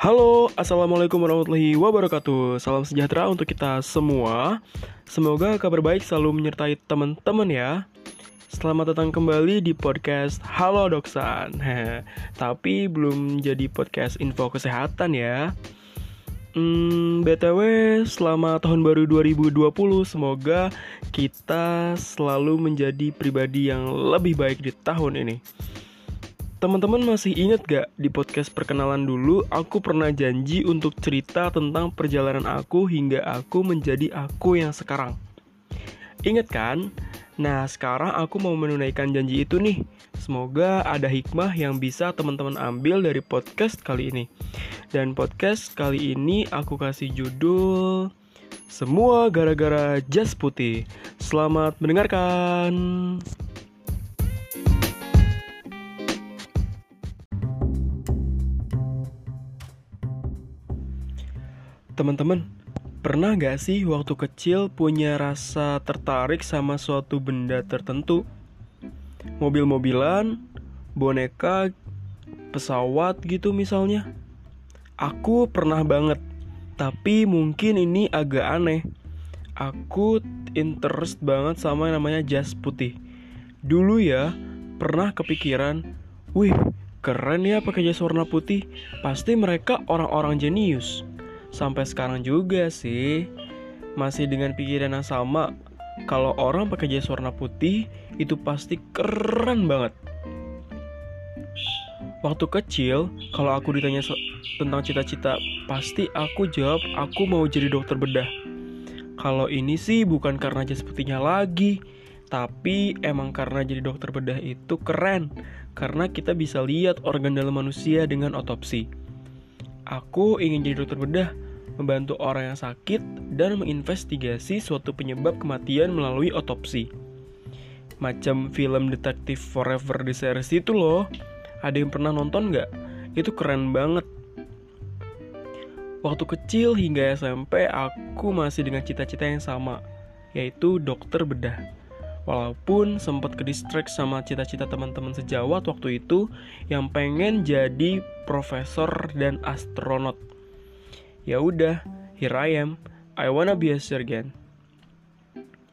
Halo, Assalamualaikum warahmatullahi wabarakatuh. Salam sejahtera untuk kita semua. Semoga kabar baik selalu menyertai teman-teman ya. Selamat datang kembali di podcast Halo Doksan. Tapi belum jadi podcast info kesehatan ya. Hmm, BTW selama tahun baru 2020 semoga kita selalu menjadi pribadi yang lebih baik di tahun ini. Teman-teman masih ingat gak di podcast perkenalan dulu aku pernah janji untuk cerita tentang perjalanan aku hingga aku menjadi aku yang sekarang. Ingat kan? Nah, sekarang aku mau menunaikan janji itu nih. Semoga ada hikmah yang bisa teman-teman ambil dari podcast kali ini. Dan podcast kali ini aku kasih judul Semua gara-gara jas putih. Selamat mendengarkan. Teman-teman, Pernah gak sih waktu kecil punya rasa tertarik sama suatu benda tertentu? Mobil-mobilan, boneka, pesawat gitu misalnya. Aku pernah banget, tapi mungkin ini agak aneh. Aku interest banget sama yang namanya jas putih. Dulu ya, pernah kepikiran, wih keren ya pakai jas warna putih. Pasti mereka orang-orang jenius sampai sekarang juga sih masih dengan pikiran yang sama kalau orang pakai jas warna putih itu pasti keren banget Waktu kecil, kalau aku ditanya tentang cita-cita, pasti aku jawab aku mau jadi dokter bedah. Kalau ini sih bukan karena jas putihnya lagi, tapi emang karena jadi dokter bedah itu keren, karena kita bisa lihat organ dalam manusia dengan otopsi. Aku ingin jadi dokter bedah, membantu orang yang sakit, dan menginvestigasi suatu penyebab kematian melalui otopsi. Macam film detektif Forever di series itu loh. Ada yang pernah nonton nggak? Itu keren banget. Waktu kecil hingga SMP, aku masih dengan cita-cita yang sama, yaitu dokter bedah. Walaupun sempat ke distract sama cita-cita teman-teman sejawat waktu itu yang pengen jadi profesor dan astronot. Ya udah, here I am. I wanna be a surgeon.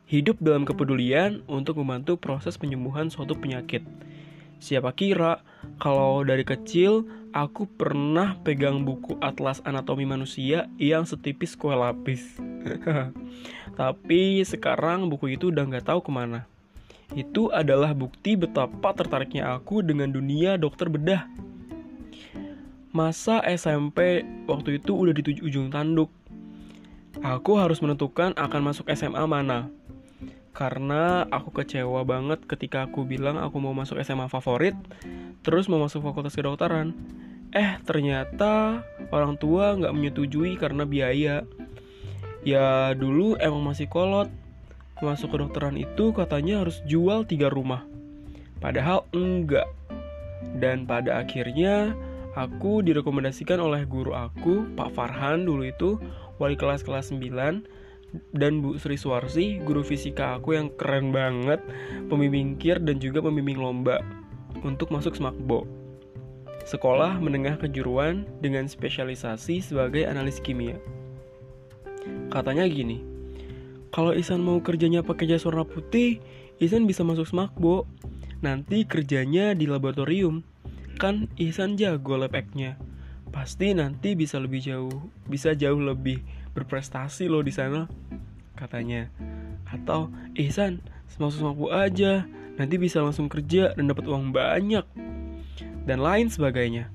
Hidup dalam kepedulian untuk membantu proses penyembuhan suatu penyakit. Siapa kira kalau dari kecil aku pernah pegang buku Atlas Anatomi Manusia yang setipis kue lapis. Tapi sekarang buku itu udah nggak tahu ke mana. Itu adalah bukti betapa tertariknya aku dengan dunia dokter bedah. Masa SMP waktu itu udah di ujung tanduk. Aku harus menentukan akan masuk SMA mana. Karena aku kecewa banget ketika aku bilang aku mau masuk SMA favorit, terus mau masuk fakultas kedokteran. Eh, ternyata orang tua nggak menyetujui karena biaya. Ya dulu emang masih kolot Masuk kedokteran itu katanya harus jual tiga rumah Padahal enggak Dan pada akhirnya aku direkomendasikan oleh guru aku Pak Farhan dulu itu Wali kelas kelas 9 dan Bu Sri Suwarsi, guru fisika aku yang keren banget, pembimbing kir dan juga pembimbing lomba untuk masuk Smakbo. Sekolah menengah kejuruan dengan spesialisasi sebagai analis kimia. Katanya gini, kalau Isan mau kerjanya pakai jas warna putih, Isan bisa masuk Smakbo. Nanti kerjanya di laboratorium. Kan Isan jago lab nya Pasti nanti bisa lebih jauh, bisa jauh lebih berprestasi loh di sana. Katanya. Atau Ihsan, masuk Smakbo aja. Nanti bisa langsung kerja dan dapat uang banyak. Dan lain sebagainya.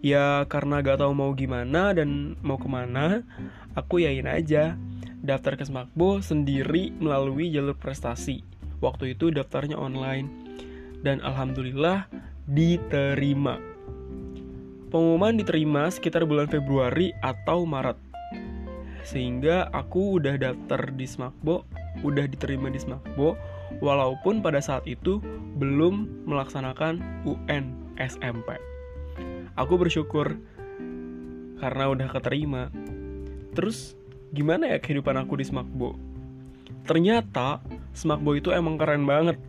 Ya karena gak tahu mau gimana dan mau ke mana, aku yakin aja daftar ke Smakbo sendiri melalui jalur prestasi. Waktu itu daftarnya online dan alhamdulillah diterima. Pengumuman diterima sekitar bulan Februari atau Maret. Sehingga aku udah daftar di Smakbo, udah diterima di Smakbo, walaupun pada saat itu belum melaksanakan UN SMP. Aku bersyukur karena udah keterima. Terus gimana ya kehidupan aku di Smakbo? Ternyata Smakbo itu emang keren banget.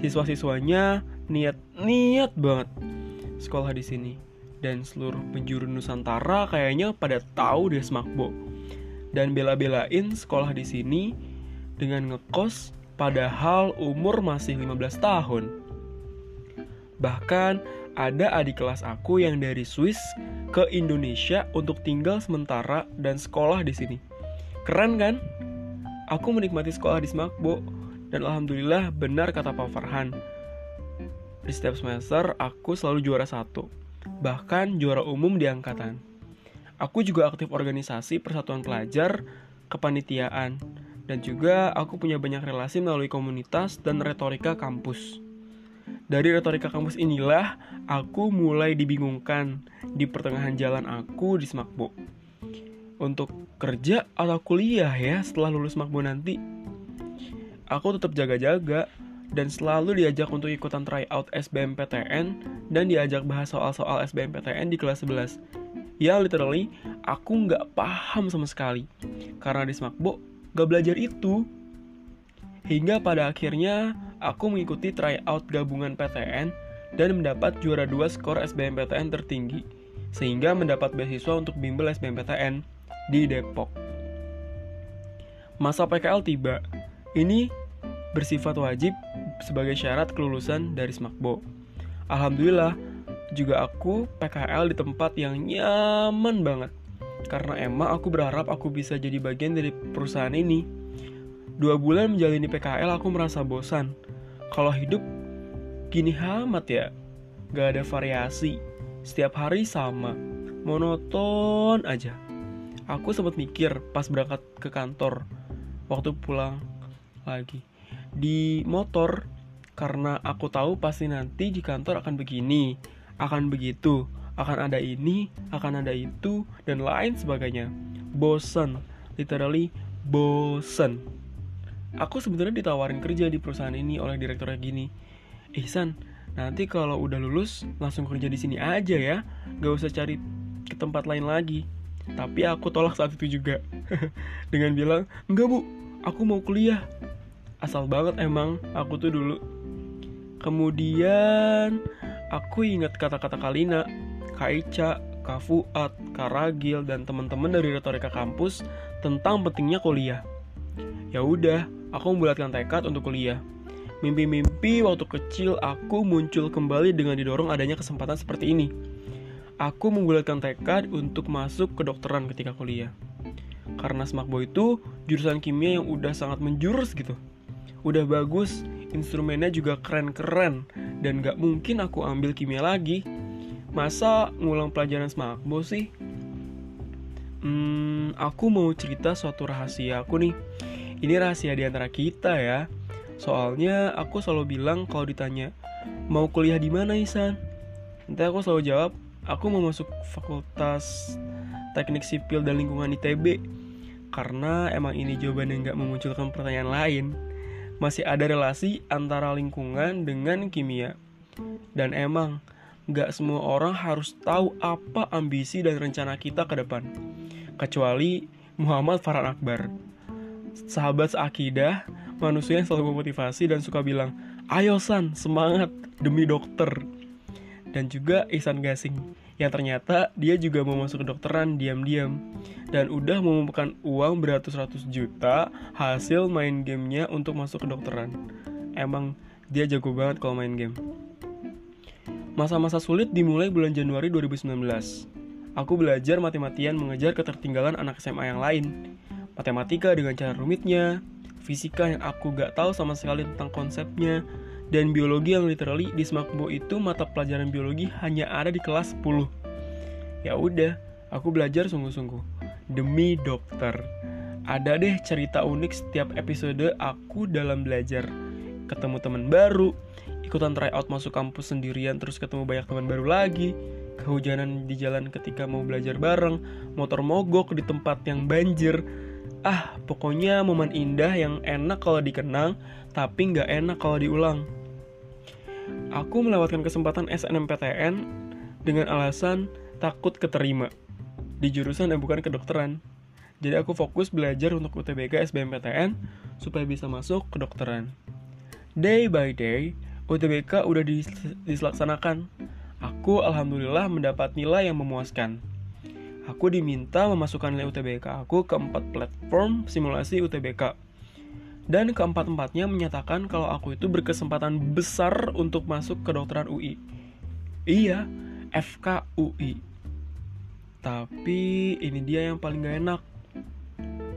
Siswa-siswanya niat-niat banget sekolah di sini. dan seluruh penjuru Nusantara kayaknya pada tahu deh Smakbo. Dan bela-belain sekolah di sini dengan ngekos padahal umur masih 15 tahun. Bahkan ada adik kelas aku yang dari Swiss ke Indonesia untuk tinggal sementara dan sekolah di sini. Keren kan? Aku menikmati sekolah di Smakbo dan alhamdulillah benar kata Pak Farhan. Di setiap semester aku selalu juara satu, bahkan juara umum di angkatan. Aku juga aktif organisasi persatuan pelajar, kepanitiaan, dan juga aku punya banyak relasi melalui komunitas dan retorika kampus. Dari retorika kampus inilah aku mulai dibingungkan di pertengahan jalan aku di Smakbo. Untuk kerja atau kuliah ya setelah lulus Smakbo nanti. Aku tetap jaga-jaga dan selalu diajak untuk ikutan tryout SBMPTN dan diajak bahas soal-soal SBMPTN di kelas 11. Ya literally, aku nggak paham sama sekali. Karena di Smakbo, nggak belajar itu. Hingga pada akhirnya, aku mengikuti tryout gabungan PTN dan mendapat juara 2 skor SBMPTN tertinggi. Sehingga mendapat beasiswa untuk bimbel SBMPTN di Depok. Masa PKL tiba. Ini bersifat wajib sebagai syarat kelulusan dari Smakbo. Alhamdulillah, juga aku PKL di tempat yang nyaman banget. Karena emang aku berharap aku bisa jadi bagian dari perusahaan ini. Dua bulan menjalani PKL aku merasa bosan. Kalau hidup gini amat ya, gak ada variasi. Setiap hari sama, monoton aja. Aku sempat mikir pas berangkat ke kantor, waktu pulang lagi di motor karena aku tahu pasti nanti di kantor akan begini, akan begitu, akan ada ini, akan ada itu, dan lain sebagainya. Bosen, literally bosen. Aku sebenarnya ditawarin kerja di perusahaan ini oleh direkturnya gini. Ihsan, nanti kalau udah lulus langsung kerja di sini aja ya, gak usah cari ke tempat lain lagi. Tapi aku tolak saat itu juga dengan bilang, enggak bu, aku mau kuliah asal banget emang aku tuh dulu kemudian aku ingat kata-kata Kalina Kak Ica, Kak Fuad, Kak Ragil, dan teman-teman dari retorika kampus tentang pentingnya kuliah. Ya udah, aku membulatkan tekad untuk kuliah. Mimpi-mimpi waktu kecil aku muncul kembali dengan didorong adanya kesempatan seperti ini. Aku membulatkan tekad untuk masuk kedokteran ketika kuliah. Karena Smakbo itu jurusan kimia yang udah sangat menjurus gitu udah bagus, instrumennya juga keren-keren, dan gak mungkin aku ambil kimia lagi. Masa ngulang pelajaran smakbo sih? Hmm, aku mau cerita suatu rahasia aku nih. Ini rahasia di antara kita ya. Soalnya aku selalu bilang kalau ditanya, mau kuliah di mana Isan? Nanti aku selalu jawab, aku mau masuk fakultas teknik sipil dan lingkungan ITB. Karena emang ini jawaban yang gak memunculkan pertanyaan lain masih ada relasi antara lingkungan dengan kimia. Dan emang, gak semua orang harus tahu apa ambisi dan rencana kita ke depan. Kecuali Muhammad Farhan Akbar. Sahabat seakidah, manusia yang selalu memotivasi dan suka bilang, Ayo San, semangat demi dokter. Dan juga Ihsan Gasing, yang ternyata dia juga mau masuk kedokteran diam-diam dan udah mengumpulkan uang beratus-ratus juta hasil main gamenya untuk masuk kedokteran. Emang dia jago banget kalau main game. Masa-masa sulit dimulai bulan Januari 2019. Aku belajar mati-matian mengejar ketertinggalan anak SMA yang lain. Matematika dengan cara rumitnya, fisika yang aku gak tahu sama sekali tentang konsepnya, dan biologi yang literally di Smakbo itu mata pelajaran biologi hanya ada di kelas 10. Ya udah, aku belajar sungguh-sungguh demi dokter. Ada deh cerita unik setiap episode aku dalam belajar. Ketemu teman baru, ikutan tryout masuk kampus sendirian terus ketemu banyak teman baru lagi, kehujanan di jalan ketika mau belajar bareng, motor mogok di tempat yang banjir. Ah, pokoknya momen indah yang enak kalau dikenang, tapi nggak enak kalau diulang. Aku melewatkan kesempatan SNMPTN dengan alasan takut keterima di jurusan yang bukan kedokteran. Jadi aku fokus belajar untuk UTBK SBMPTN supaya bisa masuk kedokteran. Day by day, UTBK udah dis dilaksanakan. Aku aku alhamdulillah mendapat nilai yang memuaskan. Aku diminta memasukkan nilai UTBK aku ke empat platform simulasi UTBK. Dan keempat-empatnya menyatakan kalau aku itu berkesempatan besar untuk masuk ke dokteran UI. Iya, FKUI. Tapi ini dia yang paling gak enak.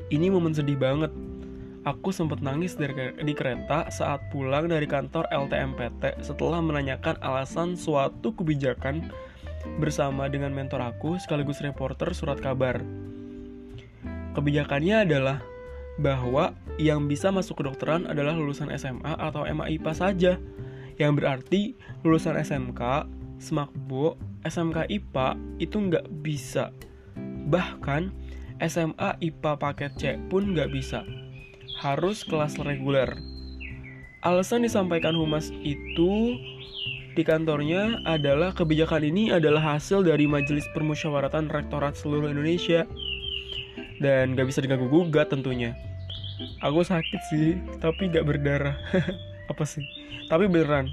Ini momen sedih banget Aku sempat nangis di kereta saat pulang dari kantor LTMPT setelah menanyakan alasan suatu kebijakan bersama dengan mentor aku sekaligus reporter surat kabar. Kebijakannya adalah bahwa yang bisa masuk kedokteran adalah lulusan SMA atau MAIPA saja, yang berarti lulusan SMK, SMAKBO, SMK IPA itu nggak bisa. Bahkan SMA IPA paket C pun nggak bisa harus kelas reguler. Alasan disampaikan humas itu di kantornya adalah kebijakan ini adalah hasil dari Majelis Permusyawaratan Rektorat seluruh Indonesia dan gak bisa diganggu gugat tentunya. Aku sakit sih, tapi gak berdarah. Apa sih? Tapi beneran,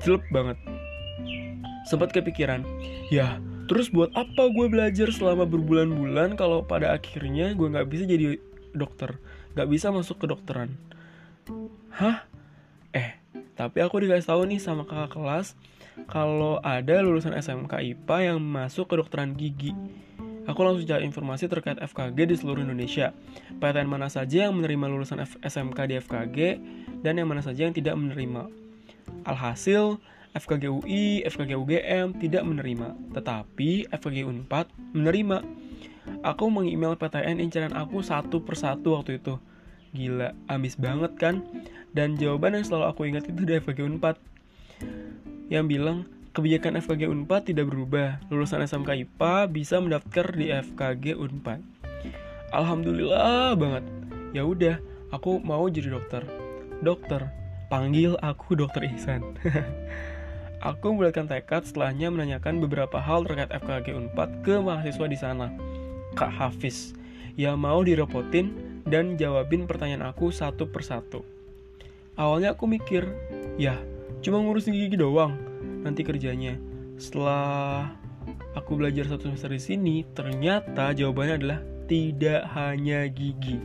jelek banget. Sempat kepikiran, ya terus buat apa gue belajar selama berbulan-bulan kalau pada akhirnya gue gak bisa jadi dokter? gak bisa masuk ke dokteran. Hah? Eh, tapi aku dikasih tahu nih sama kakak kelas kalau ada lulusan SMK IPA yang masuk ke dokteran gigi. Aku langsung cari informasi terkait FKG di seluruh Indonesia. PTN mana saja yang menerima lulusan F SMK di FKG dan yang mana saja yang tidak menerima. Alhasil, FKG UI, FKG UGM tidak menerima, tetapi FKG Unpad menerima. Aku mengemail PTN inceran aku satu persatu waktu itu. Gila, ambis banget kan? Dan jawaban yang selalu aku ingat itu dari FKG Unpad. Yang bilang, kebijakan FKG Unpad tidak berubah. Lulusan SMK IPA bisa mendaftar di FKG Unpad. Alhamdulillah banget. Ya udah, aku mau jadi dokter. Dokter, panggil aku Dokter Ihsan. aku membulatkan tekad setelahnya menanyakan beberapa hal terkait FKG Unpad ke mahasiswa di sana. Kak Hafiz yang mau direpotin dan jawabin pertanyaan aku satu persatu. Awalnya aku mikir, ya cuma ngurusin gigi doang nanti kerjanya. Setelah aku belajar satu semester di sini, ternyata jawabannya adalah tidak hanya gigi.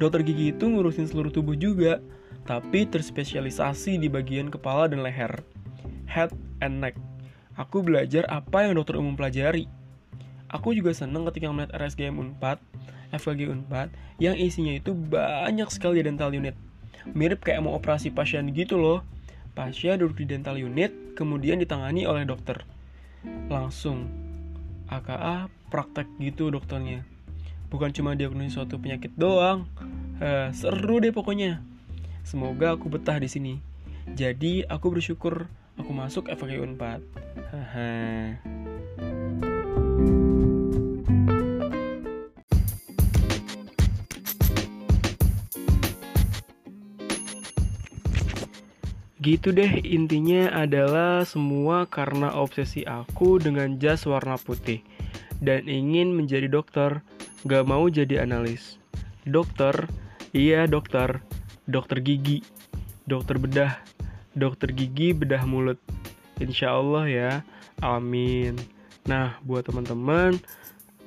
Dokter gigi itu ngurusin seluruh tubuh juga, tapi terspesialisasi di bagian kepala dan leher, head and neck. Aku belajar apa yang dokter umum pelajari, Aku juga seneng ketika melihat RSGM Unpad, FKG Unpad, yang isinya itu banyak sekali dental unit. Mirip kayak mau operasi pasien gitu loh. Pasien duduk di dental unit, kemudian ditangani oleh dokter. Langsung, AKA praktek gitu dokternya. Bukan cuma diagnosis suatu penyakit doang. Eh, seru deh pokoknya. Semoga aku betah di sini. Jadi aku bersyukur aku masuk FKG Unpad. Haha. Gitu deh, intinya adalah semua karena obsesi aku dengan jas warna putih dan ingin menjadi dokter, gak mau jadi analis. Dokter, iya dokter, dokter gigi, dokter bedah, dokter gigi bedah mulut. Insya Allah ya, amin. Nah, buat teman-teman,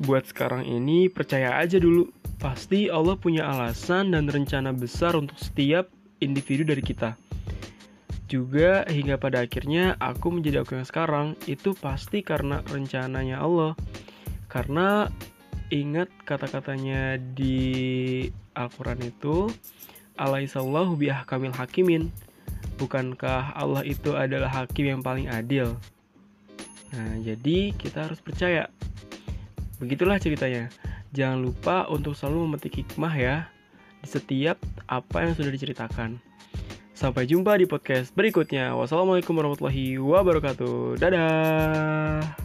buat sekarang ini percaya aja dulu. Pasti Allah punya alasan dan rencana besar untuk setiap individu dari kita juga hingga pada akhirnya aku menjadi aku yang sekarang itu pasti karena rencananya Allah. Karena ingat kata-katanya di Al-Quran itu Alaihissallahu biahkamil hakimin Bukankah Allah itu adalah hakim yang paling adil? Nah, jadi kita harus percaya. Begitulah ceritanya. Jangan lupa untuk selalu memetik hikmah ya di setiap apa yang sudah diceritakan. Sampai jumpa di podcast berikutnya. Wassalamualaikum warahmatullahi wabarakatuh. Dadah.